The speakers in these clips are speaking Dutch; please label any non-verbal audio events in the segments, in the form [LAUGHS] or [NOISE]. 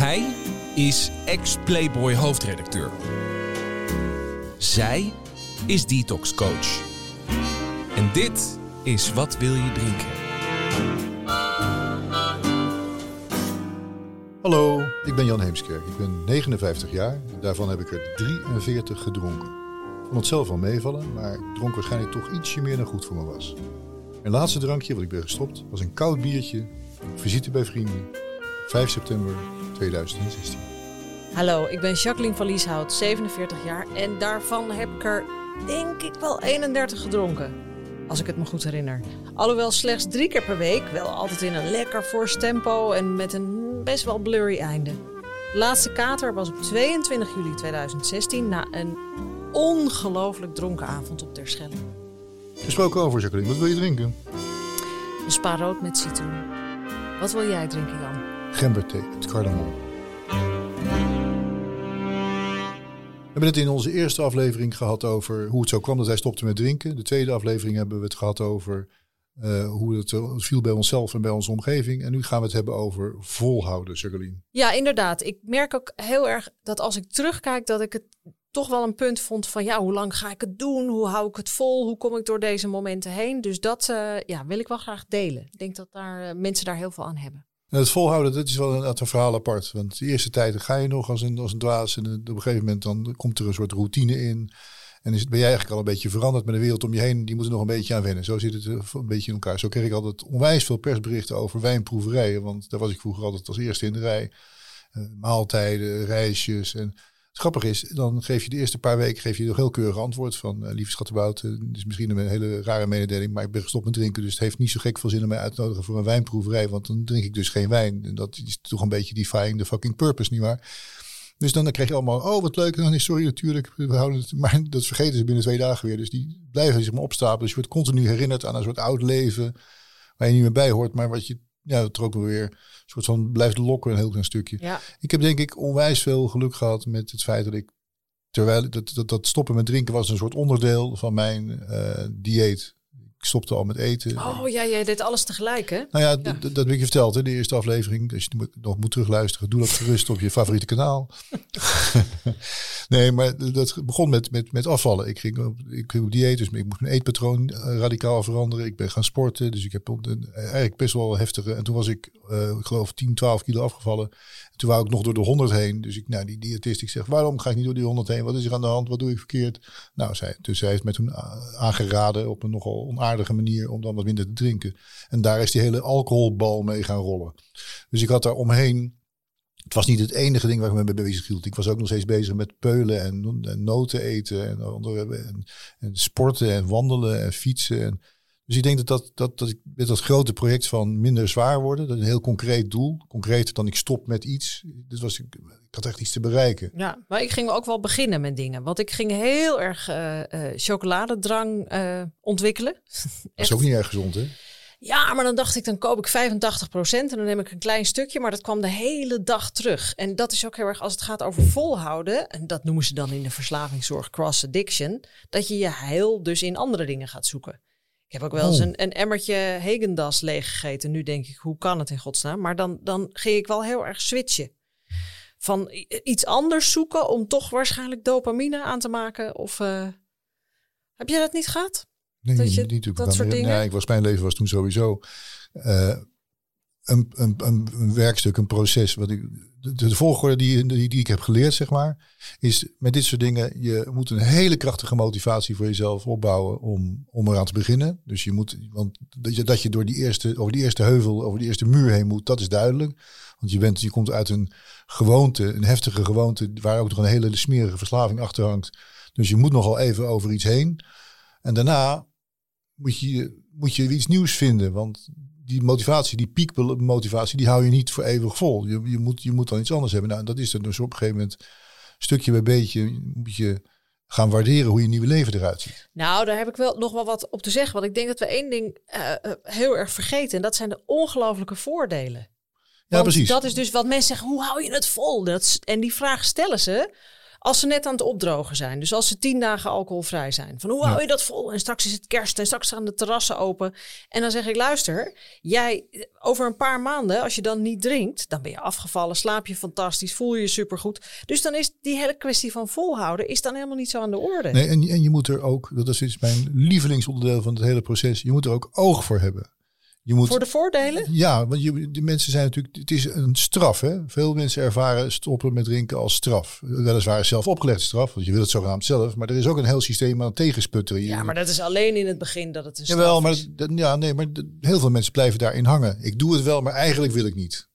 Hij is ex-Playboy hoofdredacteur. Zij is detox coach. En dit is Wat wil je drinken? Hallo, ik ben Jan Heemskerk. Ik ben 59 jaar. Daarvan heb ik er 43 gedronken. Ik vond het zelf wel meevallen, maar ik dronk waarschijnlijk toch ietsje meer dan goed voor me was. Mijn laatste drankje, wat ik ben gestopt, was een koud biertje. Visite bij vrienden. 5 september 2016. Hallo, ik ben Jacqueline van Lieshout, 47 jaar. En daarvan heb ik er, denk ik, wel 31 gedronken. Als ik het me goed herinner. Alhoewel slechts drie keer per week, wel altijd in een lekker fors tempo en met een best wel blurry einde. De laatste kater was op 22 juli 2016 na een ongelooflijk dronken avond op Terschelling. Gesproken over, Jacqueline. Wat wil je drinken? Een spa rood met citroen. Wat wil jij drinken, Jan? Gemberthee met cardamom. We hebben het in onze eerste aflevering gehad over hoe het zo kwam dat hij stopte met drinken. De tweede aflevering hebben we het gehad over uh, hoe het viel bij onszelf en bij onze omgeving. En nu gaan we het hebben over volhouden, Jacqueline. Ja, inderdaad. Ik merk ook heel erg dat als ik terugkijk, dat ik het toch wel een punt vond van ja, hoe lang ga ik het doen? Hoe hou ik het vol? Hoe kom ik door deze momenten heen? Dus dat uh, ja, wil ik wel graag delen. Ik denk dat daar, mensen daar heel veel aan hebben. Het volhouden, dat is wel een, een verhaal apart. Want de eerste tijd ga je nog als een, als een dwaas. En op een gegeven moment dan komt er een soort routine in. En is, ben jij eigenlijk al een beetje veranderd met de wereld om je heen. Die moet er nog een beetje aan wennen. Zo zit het een beetje in elkaar. Zo kreeg ik altijd onwijs veel persberichten over wijnproeverijen. Want daar was ik vroeger altijd als eerste in de rij. Uh, maaltijden, reisjes. En het grappige is, dan geef je de eerste paar weken geef je nog heel keurig antwoord van uh, lieve schattenbout. Uh, is misschien een hele rare mededeling, maar ik ben gestopt met drinken. Dus het heeft niet zo gek veel zin om mij uit te nodigen voor een wijnproeverij. Want dan drink ik dus geen wijn. En dat is toch een beetje defying the fucking purpose, nietwaar? Dus dan, dan krijg je allemaal, oh wat leuk. En dan is sorry natuurlijk, we houden het. [LAUGHS] Maar dat vergeten ze binnen twee dagen weer. Dus die blijven zich maar opstapelen. Dus je wordt continu herinnerd aan een soort oud leven. Waar je niet meer bij hoort. Maar wat je, ja, dat er ook weer soort van blijft lokken een heel klein stukje. Ja. Ik heb denk ik onwijs veel geluk gehad met het feit dat ik, terwijl dat, dat, dat stoppen met drinken was een soort onderdeel van mijn uh, dieet. Ik stopte al met eten. Oh ja, jij deed alles tegelijk hè? Nou ja, ja. dat heb ik je verteld in de eerste aflevering. Als je nog moet terugluisteren, doe dat gerust op je favoriete kanaal. [LAUGHS] nee, maar dat begon met, met, met afvallen. Ik ging, op, ik ging op dieet, dus ik moest mijn eetpatroon radicaal veranderen. Ik ben gaan sporten, dus ik heb een, eigenlijk best wel heftige... En toen was ik, uh, ik geloof, 10, 12 kilo afgevallen. En toen wou ik nog door de 100 heen. Dus ik, nou, die diëtist, ik zeg, waarom ga ik niet door die 100 heen? Wat is er aan de hand? Wat doe ik verkeerd? Nou, zij, dus zij heeft me toen aangeraden op een nogal onaardige manier om dan wat minder te drinken. En daar is die hele alcoholbal mee gaan rollen. Dus ik had daar omheen het was niet het enige ding waar ik me mee bezig hield. Ik was ook nog steeds bezig met peulen en, en noten eten en, en, en, sporten en wandelen en fietsen. En, dus ik denk dat, dat, dat, dat ik met dat grote project van minder zwaar worden, dat een heel concreet doel, concreter dan ik stop met iets. Dus was ik, ik had echt iets te bereiken. Ja, maar ik ging ook wel beginnen met dingen. Want ik ging heel erg uh, uh, chocoladedrang uh, ontwikkelen. [LAUGHS] Dat is ook niet erg gezond, hè? Ja, maar dan dacht ik, dan koop ik 85% en dan neem ik een klein stukje, maar dat kwam de hele dag terug. En dat is ook heel erg als het gaat over volhouden, en dat noemen ze dan in de verslavingszorg cross addiction, dat je je heil dus in andere dingen gaat zoeken. Ik heb ook wel eens Oh. een, een emmertje Hegendas leeggegeten. Nu denk ik, hoe kan het in godsnaam? Maar dan, dan ging ik wel heel erg switchen. Van iets anders zoeken om toch waarschijnlijk dopamine aan te maken. Of uh, heb jij dat niet gehad? Nee, Dat je- niet, dat soort dingen? Nee, ik was, mijn leven was toen sowieso uh, een, werkstuk, een proces. Wat ik, de, de volgorde die, die, die ik heb geleerd, zeg maar, is met dit soort dingen, je moet een hele krachtige motivatie voor jezelf opbouwen om, om eraan te beginnen. Dus je moet, want dat je, dat je door die eerste, over die eerste heuvel, over die eerste muur heen moet, dat is duidelijk. Want je, bent, je komt uit een gewoonte, een heftige gewoonte, waar ook nog een hele smerige verslaving achter hangt. Dus je moet nogal even over iets heen. En daarna moet je, moet je iets nieuws vinden. Want die motivatie, die piekmotivatie, die hou je niet voor eeuwig vol. Je, je, moet, je moet dan iets anders hebben. Nou, dat is dan dus op een gegeven moment stukje bij beetje moet je gaan waarderen hoe je nieuwe leven eruit ziet. Nou, daar heb ik wel nog wel wat op te zeggen. Want ik denk dat we één ding uh, uh, heel erg vergeten. En dat zijn de ongelooflijke voordelen. Ja, precies. Dat is dus wat mensen zeggen, hoe hou je het vol? Dat, en die vraag stellen ze Als ze net aan het opdrogen zijn. Dus als ze tien dagen alcoholvrij zijn. Van hoe hou je dat vol? En straks is het kerst en straks gaan de terrassen open. En dan zeg ik, luister, jij over een paar maanden, als je dan niet drinkt, dan ben je afgevallen, slaap je fantastisch, voel je je supergoed. Dus dan is die hele kwestie van volhouden is dan helemaal niet zo aan de orde. Nee, en, en je moet er ook, dat is mijn lievelingsonderdeel van het hele proces, je moet er ook oog voor hebben. Je moet, voor de voordelen? Ja, want je, de mensen zijn natuurlijk, het is een straf. Hè? Veel mensen ervaren stoppen met drinken als straf. Weliswaar zelf opgelegde straf, want je wil het zogenaamd zelf. Maar er is ook een heel systeem aan tegensputteren. Ja, maar dat is alleen in het begin dat het een straf Jawel, maar, Ja, nee, maar heel veel mensen blijven daarin hangen. Ik doe het wel, maar eigenlijk wil ik niet.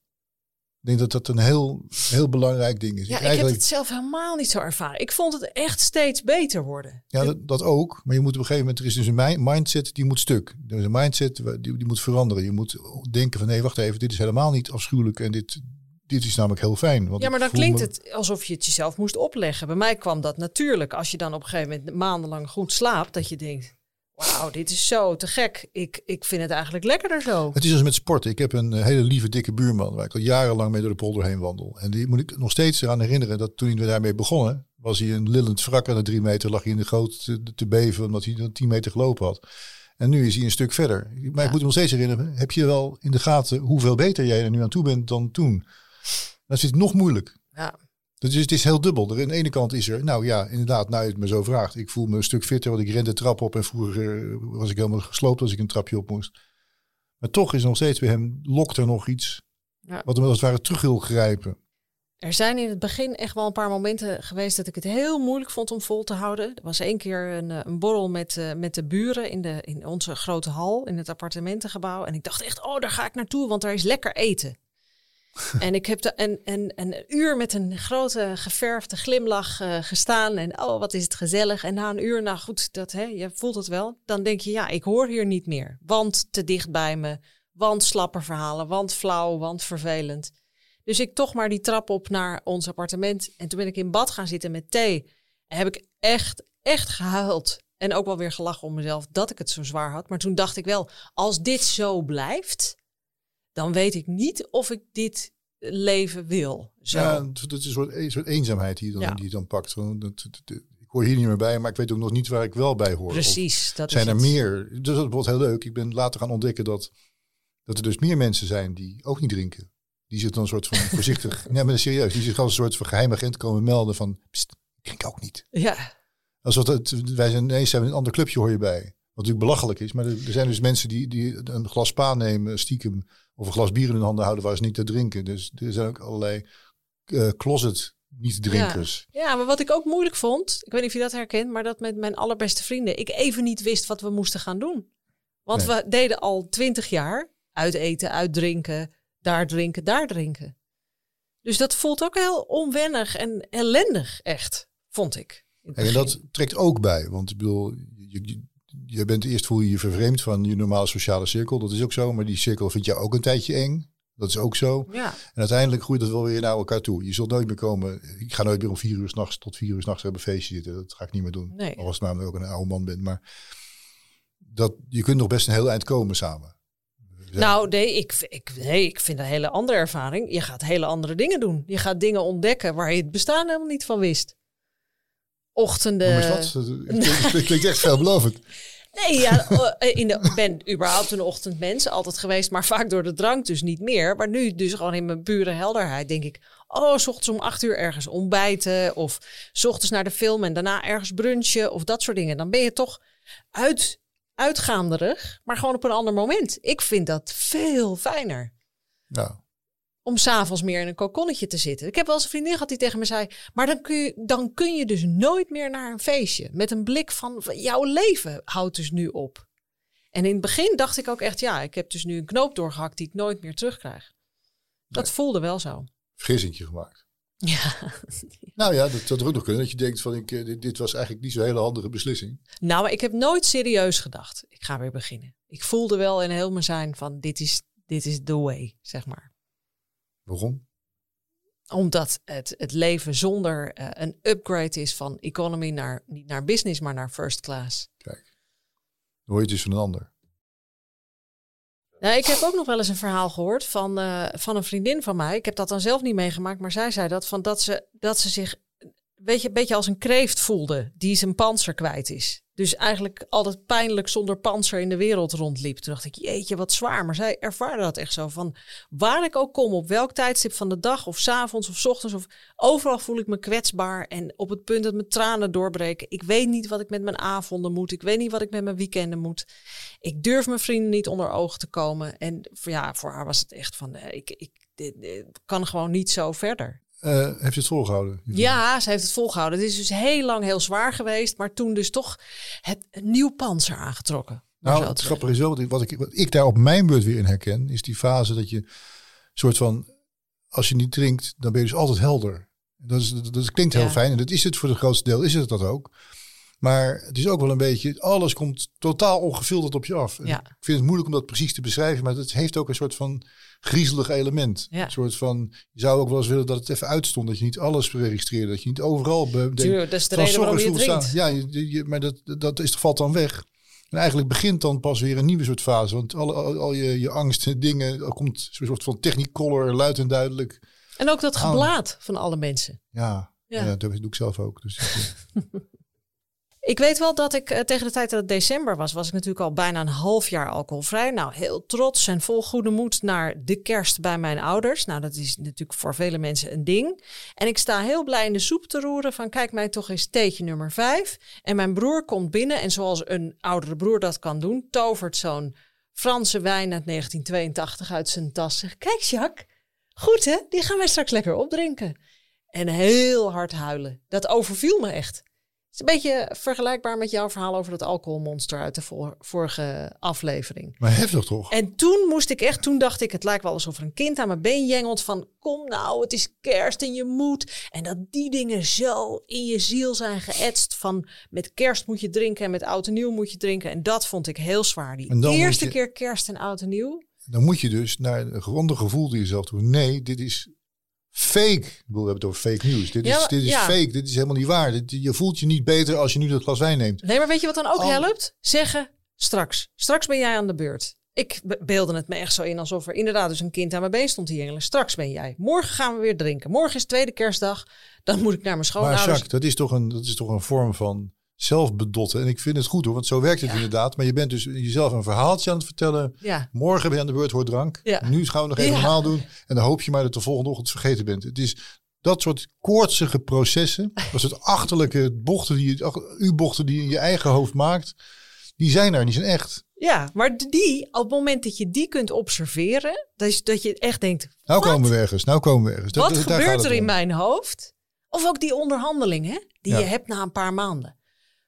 Ik denk dat dat een heel, heel belangrijk ding is. Ja, ik, heb het zelf helemaal niet zo ervaren. Ik vond het echt steeds beter worden. Ja, dat, dat, ook. Maar je moet op een gegeven moment, er is dus een mindset die moet stuk. Er is een mindset die, die moet veranderen. Je moet denken van nee, wacht even, dit is helemaal niet afschuwelijk en dit, dit is namelijk heel fijn. Want ja, maar dan klinkt het alsof je het jezelf moest opleggen. Bij mij kwam dat natuurlijk. Als je dan op een gegeven moment maandenlang goed slaapt, dat je denkt, Wauw, dit is zo te gek. Ik, ik vind het eigenlijk lekkerder zo. Het is als met sporten. Ik heb een eh, hele lieve, dikke buurman waar ik al jarenlang mee door de polder heen wandel. En die moet ik nog steeds eraan herinneren dat toen we daarmee begonnen, was hij een lillend wrak aan de drie meter, lag hij in de goot te, te beven omdat hij dan tien meter gelopen had. En nu is hij een stuk verder. Maar ik moet hem nog steeds herinneren, heb je wel in de gaten hoeveel beter jij er nu aan toe bent dan toen? Dat is nog moeilijk. Ja. Dus het is heel dubbel. aan de ene kant is er, nou ja, inderdaad, nou je het me zo vraagt. Ik voel me een stuk fitter, want ik ren de trap op en vroeger was ik helemaal gesloopt als ik een trapje op moest. Maar toch is nog steeds bij hem, lokt er nog iets ja. wat hem als het ware terug wil grijpen. Er zijn in het begin echt wel een paar momenten geweest dat ik het heel moeilijk vond om vol te houden. Er was één keer een, eh, een borrel met, uh, met de buren in, de, in onze grote hal in het appartementengebouw. En ik dacht echt, oh, daar ga ik naartoe, want daar is lekker eten [LAUGHS] en ik heb een, een, een uur met een grote geverfde glimlach uh, gestaan. En oh, wat is het gezellig. En na een uur, nou goed, dat, hè, je voelt het wel. Dan denk je, ja, ik hoor hier niet meer. Want te dicht bij me. Want slappe verhalen. Want flauw. Want vervelend. Dus ik toch maar die trap op naar ons appartement. En toen ben ik in bad gaan zitten met thee. En heb ik echt, echt gehuild. En ook wel weer gelachen om mezelf dat ik het zo zwaar had. Maar toen dacht ik wel, als dit zo blijft dan weet ik niet of ik dit leven wil. Zo. Ja, dat is een soort, een soort eenzaamheid die, dan, die je dan pakt. Dat, ik hoor hier niet meer bij, maar ik weet ook nog niet waar ik wel bij hoor. Precies. Dat zijn er meer? Dus dat wordt heel leuk. Ik ben later gaan ontdekken dat, dat er dus meer mensen zijn die ook niet drinken. Die zich dan een soort van [LAUGHS] voorzichtig, nee maar serieus, die zich als een soort van geheimagent komen melden van, ik drink ook niet. Ja. Alsof het, wij zijn ineens we een ander clubje hoor je bij. Wat natuurlijk belachelijk is, maar er, er zijn dus mensen die, die een glas spa nemen, stiekem of een glas bier in hun handen houden waar ze niet te drinken. Dus er zijn ook allerlei uh, closet niet-drinkers. Ja. ja, maar wat ik ook moeilijk vond, ik weet niet of je dat herkent, maar dat met mijn allerbeste vrienden ik even niet wist wat we moesten gaan doen. Want we deden al twintig jaar uiteten, uitdrinken, daar drinken, daar drinken. Dus dat voelt ook heel onwennig en ellendig, echt, vond ik. En dat trekt ook bij, want ik bedoel, je, je bent eerst voel je je vervreemd van je normale sociale cirkel. Dat is ook zo. Maar die cirkel vind je ook een tijdje eng. Dat is ook zo. Ja. En uiteindelijk groeit dat wel weer naar elkaar toe. Je zult nooit meer komen. Ik ga nooit meer om vier uur s'nachts tot vier uur s'nachts hebben feestje zitten. Dat ga ik niet meer doen. Nee. Al was het namelijk ook een oude man bent. Maar dat, je kunt nog best een heel eind komen samen. Nou, nee ik, ik, nee, ik vind een hele andere ervaring. Je gaat hele andere dingen doen. Je gaat dingen ontdekken waar je het bestaan helemaal niet van wist. Ochtenden. Is dat? [LAUGHS] Het klinkt echt veelbelovend. Nee, ja, eh, in de, ben überhaupt een ochtendmens altijd geweest, maar vaak door de drank dus niet meer. Maar nu dus gewoon in mijn pure helderheid denk ik, oh, s ochtends om acht uur ergens ontbijten of s ochtends naar de film en daarna ergens brunchen of dat soort dingen. Dan ben je toch uit, uitgaanderig, maar gewoon op een ander moment. Ik vind dat veel fijner. Ja om s'avonds meer in een kokonnetje te zitten. Ik heb wel eens een vriendin gehad die tegen me zei... maar dan kun, je, dan kun je dus nooit meer naar een feestje. Met een blik van, jouw leven houdt dus nu op. En in het begin dacht ik ook echt... ja, ik heb dus nu een knoop doorgehakt die ik nooit meer terugkrijg. Dat voelde wel zo. Vergissingje gemaakt. Ja. [LAUGHS] Nou ja, dat, er ook nog kunnen. Dat je denkt van, ik, eh, dit, dit was eigenlijk niet zo'n hele handige beslissing. Nou, maar ik heb nooit serieus gedacht. Ik ga weer beginnen. Ik voelde wel in heel mijn zijn van, dit is, dit is the way, zeg maar. Waarom? Omdat het, het leven zonder uh, een upgrade is van economy naar, niet naar business, maar naar first class. Kijk, hoor je het dus van een ander. Nou, ik heb ook nog wel eens een verhaal gehoord van, uh, van een vriendin van mij. Ik heb dat dan zelf niet meegemaakt, maar zij zei dat, van dat, ze, dat ze zich weet je, een beetje als een kreeft voelde die zijn panzer kwijt is. Dus eigenlijk altijd pijnlijk zonder panzer in de wereld rondliep. Toen dacht ik, jeetje, wat zwaar. Maar zij ervaarde dat echt zo van waar ik ook kom, op welk tijdstip van de dag of s avonds of s ochtends of overal voel ik me kwetsbaar en op het punt dat mijn tranen doorbreken. Ik weet niet wat ik met mijn avonden moet. Ik weet niet wat ik met mijn weekenden moet. Ik durf mijn vrienden niet onder ogen te komen. En ja, voor haar was het echt van, eh, ik, ik dit kan gewoon niet zo verder. Uh, heeft je het volgehouden? Ja, ze heeft het volgehouden. Het is dus heel lang heel zwaar geweest, maar toen dus toch het een nieuw panzer aangetrokken. Nou, het grappige is wel, wat ik, wat, ik, wat ik daar op mijn beurt weer in herken, is die fase dat je soort van, als je niet drinkt, dan ben je dus altijd helder. Dat, is, dat, dat klinkt heel Ja. fijn en dat is het voor het grootste deel, is het dat ook. Maar het is ook wel een beetje, alles komt totaal ongefilterd op je af. Ja. Ik vind het moeilijk om dat precies te beschrijven, maar het heeft ook een soort van griezelig element. Ja. Een soort van, je zou ook wel eens willen dat het even uitstond, dat je niet alles registreerde, dat je niet overal... denkt, dat is de reden waarom je het drinkt. staan. Ja, je, je- maar dat, dat is, valt dan weg. En eigenlijk begint dan pas weer een nieuwe soort fase. Want al, al, al je, je angst en dingen, er komt zo'n soort van technicolor, luid en duidelijk. En ook dat geblaad van alle mensen. Ja, Ja. ja. dat doe ik zelf ook. Dus, [LAUGHS] Ik weet wel dat ik eh, tegen de tijd dat het december was, was ik natuurlijk al bijna een half jaar alcoholvrij. Nou, heel trots en vol goede moed naar de kerst bij mijn ouders. Nou, dat is natuurlijk voor vele mensen een ding. En ik sta heel blij in de soep te roeren van kijk mij toch eens theetje nummer vijf. En mijn broer komt binnen en zoals een oudere broer dat kan doen, tovert zo'n Franse wijn uit 1982 uit zijn tas. Zegt, kijk Jacques, goed hè, die gaan wij straks lekker opdrinken. En heel hard huilen. Dat overviel me echt. Is een beetje vergelijkbaar met jouw verhaal over dat alcoholmonster uit de vor- vorige aflevering. maar heftig toch? En toen moest ik echt, toen dacht ik, het lijkt wel alsof er een kind aan mijn been jengelt van, kom nou, het is kerst en je moet. En dat die dingen zo in je ziel zijn geëtst van, met kerst moet je drinken en met oud en nieuw moet je drinken. En dat vond ik heel zwaar. Die eerste je- keer kerst en oud en nieuw. Dan moet je dus naar een grondig gevoel die jezelf toe. Nee, dit is fake. Ik bedoel, we hebben het over fake news. Dit is, Ja, maar- dit is ja. fake. Dit is helemaal niet waar. Dit- je voelt je niet beter als je nu dat glas wijn neemt. Nee, maar weet je wat dan ook Oh. helpt? Zeggen, straks. Straks ben jij aan de beurt. Ik be- beelde het me echt zo in alsof er inderdaad dus een kind aan mijn been stond te jengelen. Straks ben jij. Morgen gaan we weer drinken. Morgen is tweede kerstdag. Dan moet ik naar mijn Maar schoonouders. Jacques, dat is, toch een, dat is toch een vorm van zelfbedotten. En ik vind het goed hoor, want zo werkt het Ja. inderdaad. Maar je bent dus jezelf een verhaaltje aan het vertellen. Ja, Morgen ben je aan de beurt voor drank. Ja. Nu gaan we nog even normaal doen. En dan hoop je maar dat de volgende ochtend vergeten bent. Het is dat soort koortsige processen. Dat soort achterlijke bochten die, U-bochten die je in je eigen hoofd maakt. Die zijn er, die zijn echt. ja, maar die, op het moment dat je die kunt observeren, dat, is, dat je echt denkt, Nou Wat? komen we ergens, nou komen we ergens. Dat- wat dat- gebeurt er in om. mijn hoofd? Of ook die onderhandeling hè, die je hebt na een paar maanden.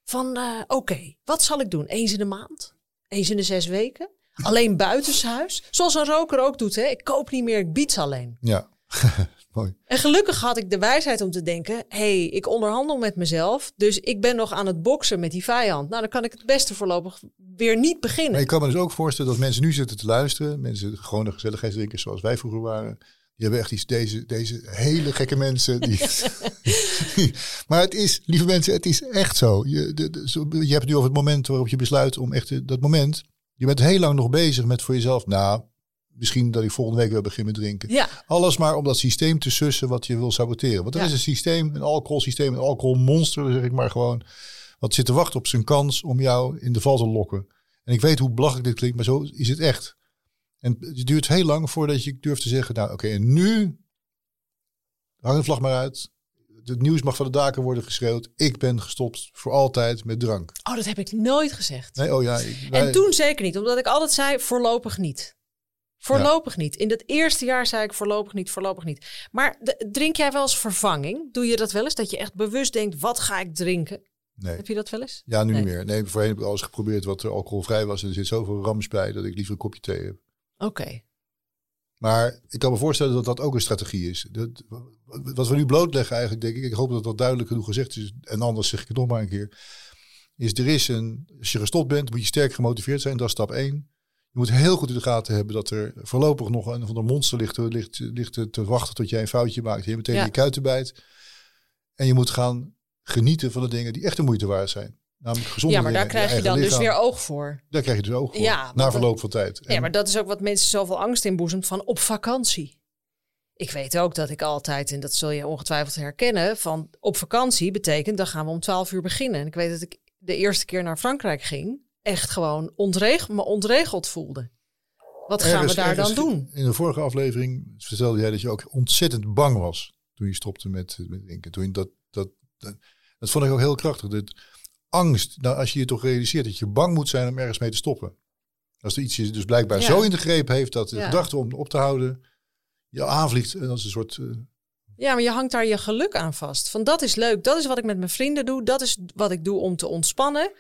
Van, eh, oké, wat zal ik doen? Eens in de maand? Eens in de zes weken? Alleen buitenshuis? Zoals een roker ook doet, hè? Ik koop niet meer, ik biets alleen. Ja, [LAUGHS] mooi. En gelukkig had ik de wijsheid om te denken: hé, hey, ik onderhandel met mezelf. Dus ik ben nog aan het boksen met die vijand. Nou, dan kan ik het beste voorlopig weer niet beginnen. Maar ik kan me dus ook voorstellen dat mensen nu zitten te luisteren. Mensen, gewone gezelligheidsdrinkers zoals wij vroeger waren. Die hebben echt iets, deze, deze hele gekke mensen. Die, [LAUGHS] maar het is, lieve mensen, het is echt zo. Je, de, de- zo- je hebt het nu over het moment waarop je besluit om echt, eh, dat moment. Je bent heel lang nog bezig met voor jezelf. Nou, misschien dat ik volgende week weer begin met drinken. Ja, Alles maar om dat systeem te sussen wat je wil saboteren. Want er Ja. is een systeem, een alcoholsysteem, een alcoholmonster, zeg ik maar gewoon. Wat zit te wachten op zijn kans om jou in de val te lokken. En ik weet hoe belachelijk dit klinkt, maar zo is het echt. En het duurt heel lang voordat je durft te zeggen, nou oké, en nu hang de vlag maar uit. Het nieuws mag van de daken worden geschreeuwd. Ik ben gestopt voor altijd met drank. oh, dat heb ik nooit gezegd. Nee, oh ja. ik- wij- En toen zeker niet, omdat ik altijd zei: voorlopig niet. Voorlopig niet. In dat eerste jaar zei ik voorlopig niet, voorlopig niet. Maar de- drink jij wel eens vervanging? Doe je dat wel eens? Dat je echt bewust denkt: wat ga ik drinken? nee. Heb je dat wel eens? Ja, nu Nee. niet meer. Nee, voorheen heb ik alles geprobeerd wat er alcoholvrij was. En er zit zoveel rams bij dat ik liever een kopje thee heb. Oké. Maar ik kan me voorstellen dat dat ook een strategie is. Dat, wat we nu blootleggen eigenlijk, denk ik, ik hoop dat dat duidelijk genoeg gezegd is, en anders zeg ik het nog maar een keer, is er is een, als je gestopt bent, moet je sterk gemotiveerd zijn, dat is stap één. Je moet heel goed in de gaten hebben dat er voorlopig nog een van de monster ligt, ligt, ligt te- te wachten tot jij een foutje maakt. Je meteen Ja. je kuiten bijt. En je moet gaan genieten van de dingen die echt de moeite waard zijn. Namelijk gezonde Ja, maar daar krijg je dan dus weer oog voor. Daar krijg je dus ook voor, Ja, na verloop van tijd. Ja, maar dat is ook wat mensen zoveel angst inboezemt van op vakantie. Ik weet ook dat ik altijd, en dat zul je ongetwijfeld herkennen, van op vakantie betekent dan gaan we om 12 uur beginnen. En ik weet dat ik de eerste keer naar Frankrijk ging, echt gewoon ontregeld, me ontregeld voelde. Wat gaan Ergens- we daar dan doen? In de vorige aflevering vertelde jij dat je ook ontzettend bang was toen je stopte met, met drinken. Toen dat, dat, dat, dat vond ik ook heel krachtig. Dat angst, nou, als je je toch realiseert dat je bang moet zijn om ergens mee te stoppen. Als er iets je dus blijkbaar Ja. zo in de greep heeft dat de Ja. gedachte om op te houden je aanvliegt. En dat is een soort... eh, Ja, maar je hangt daar je geluk aan vast. Van dat is leuk, dat is wat ik met mijn vrienden doe, dat is wat ik doe om te ontspannen.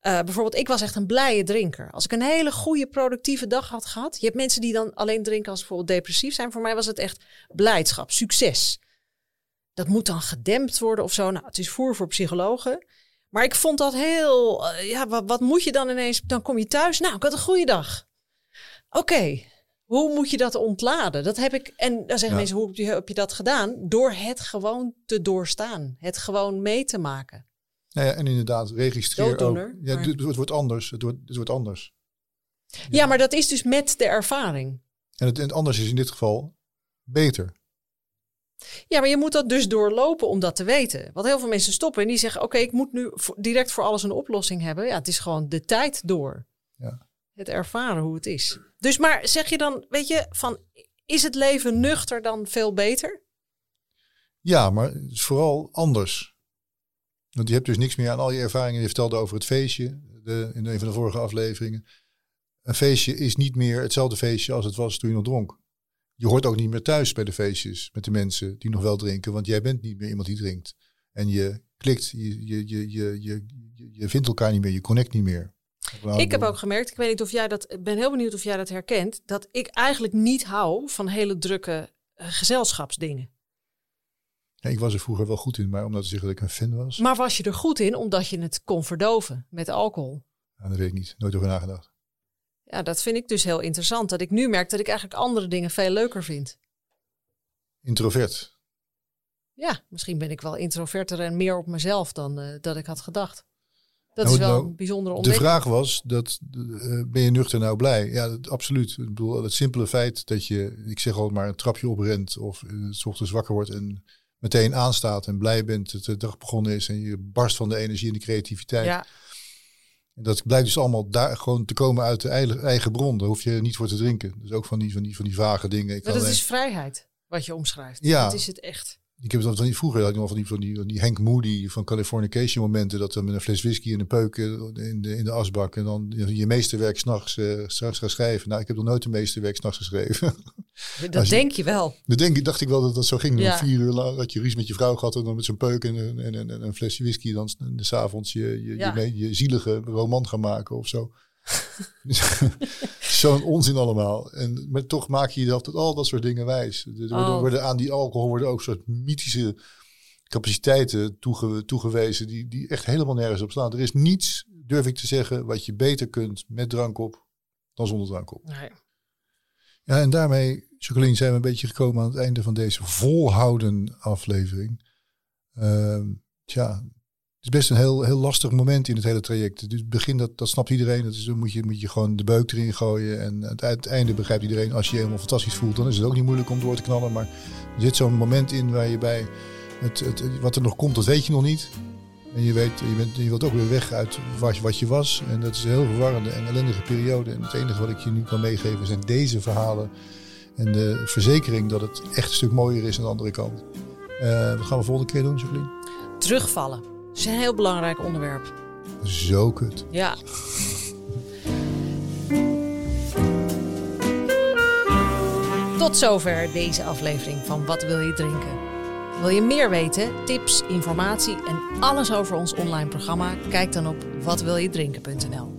Eh, bijvoorbeeld, ik was echt een blije drinker. Als ik een hele goede, productieve dag had gehad. Je hebt mensen die dan alleen drinken als ze bijvoorbeeld depressief zijn. Voor mij was het echt blijdschap, succes. Dat moet dan gedempt worden of zo. Nou, het is voer voor psychologen. Maar ik vond dat heel. eh, ja, wat, wat moet je dan ineens? Dan kom je thuis. Nou, ik had een goede dag. Oké, hoe moet je dat ontladen? Dat heb ik. En dan zeggen Ja. mensen: hoe heb je, heb je dat gedaan? Door het gewoon te doorstaan. Het gewoon mee te maken. nou ja, en inderdaad, registreer ook. Ja, maar- het, wordt anders. Het wordt, het wordt anders. Ja. maar dat is dus met de ervaring. En het, en het anders is in dit geval beter. Ja, maar je moet dat dus doorlopen om dat te weten. Want heel veel mensen stoppen en die zeggen: Oké, ik moet nu direct voor alles een oplossing hebben. Ja, het is gewoon de tijd door. Ja. Het ervaren hoe het is. Dus, maar zeg je dan, weet je, van is het leven nuchter dan veel beter? Ja, maar het is vooral anders. Want je hebt dus niks meer aan al je ervaringen. Je vertelde over het feestje de, in een van de vorige afleveringen. Een feestje is niet meer hetzelfde feestje als het was toen je nog dronk. Je hoort ook niet meer thuis bij de feestjes met de mensen die nog wel drinken. Want jij bent niet meer iemand die drinkt. En je klikt, je, je, je, je, je, je, vindt elkaar niet meer, je connect niet meer. Ik heb ook gemerkt, ik weet niet of jij dat, ik ben heel benieuwd of jij dat herkent, dat ik eigenlijk niet hou van hele drukke eh, gezelschapsdingen. Ja, ik was er vroeger wel goed in, maar om dat te zeggen dat ik een fan was, Maar was je er goed in omdat je het kon verdoven met alcohol? ja, dat weet ik niet. Nooit over nagedacht. Ja, dat vind ik dus heel interessant. Dat ik nu merk dat ik eigenlijk andere dingen veel leuker vind. Introvert. Ja, misschien ben ik wel introverter en meer op mezelf dan eh, dat ik had gedacht. Dat Nou, is wel nou, een bijzondere De vraag was, dat, eh, ben je nuchter nou blij? Ja, dat- absoluut. Ik bedoel, het simpele feit dat je, ik zeg al maar, een trapje oprent of eh, s ochtends wakker wordt en meteen aanstaat en blij bent dat de dag begonnen is en je barst van de energie en de creativiteit. Ja, En dat blijkt dus allemaal daar gewoon te komen uit de eigen, bron. Daar hoef je niet voor te drinken. Dus ook van die, van die, van die vage dingen. Ik, maar dat alleen- is vrijheid wat je omschrijft. Ja. Dat is het echt. Ik heb dat van die, vroeger had ik nog van die, van die, van die Hank Moody van Californication momenten. Dat dan met een fles whisky en een peuk eh, in de, in de asbak. En dan je, meesterwerk s'nachts eh, straks gaan schrijven. Nou, ik heb nog nooit een meesterwerk s'nachts geschreven. Dat [LAUGHS] je- denk je wel. Dan denk ik, dacht ik wel dat dat zo ging. Ja. Vier uur lang had je ruzie met je vrouw gehad. En dan met zo'n peuk en, een- en, en, en een flesje whisky. Dan s'avonds je, je, Ja. je, je zielige roman gaan maken of zo. [LAUGHS] Zo'n onzin allemaal. En, maar toch maak je jezelf tot al dat soort dingen wijs. Er worden, Oh. worden aan die alcohol worden ook soort mythische capaciteiten toege, toegewezen. Die, die echt helemaal nergens op staan. Er is niets, durf ik te zeggen, wat je beter kunt met drank op dan zonder drank op. Nee. Ja, en daarmee, Jacqueline, zijn we een beetje gekomen aan het einde van deze volhouden aflevering. Ehm tja, is best een heel, heel lastig moment in het hele traject. Dus het begin, dat, dat snapt iedereen. Dat is, dan moet je, moet je gewoon de beuk erin gooien. En aan het, einde begrijpt iedereen, als je je helemaal fantastisch voelt, dan is het ook niet moeilijk om door te knallen. Maar er zit zo'n moment in waar je bij, het, het, wat er nog komt, dat weet je nog niet. En je, weet, je, bent, je wilt ook weer weg uit wat, je- wat je was. En dat is een heel verwarrende en ellendige periode. En het enige wat ik je nu kan meegeven zijn deze verhalen. En de verzekering dat het echt een stuk mooier is aan de andere kant. Eh, wat gaan we volgende keer doen, Jacqueline? Terugvallen. Dat is een heel belangrijk onderwerp. Zo kut. Ja. Tot zover deze aflevering van Wat wil je drinken? Wil je meer weten, tips, informatie en alles over ons online programma? Kijk dan op watwiljedrinken.nl.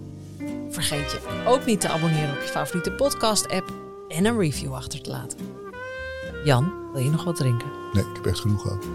Vergeet je ook niet te abonneren op je favoriete podcast-app en een review achter te laten. Jan, wil je nog wat drinken? Nee, ik heb echt genoeg gehad.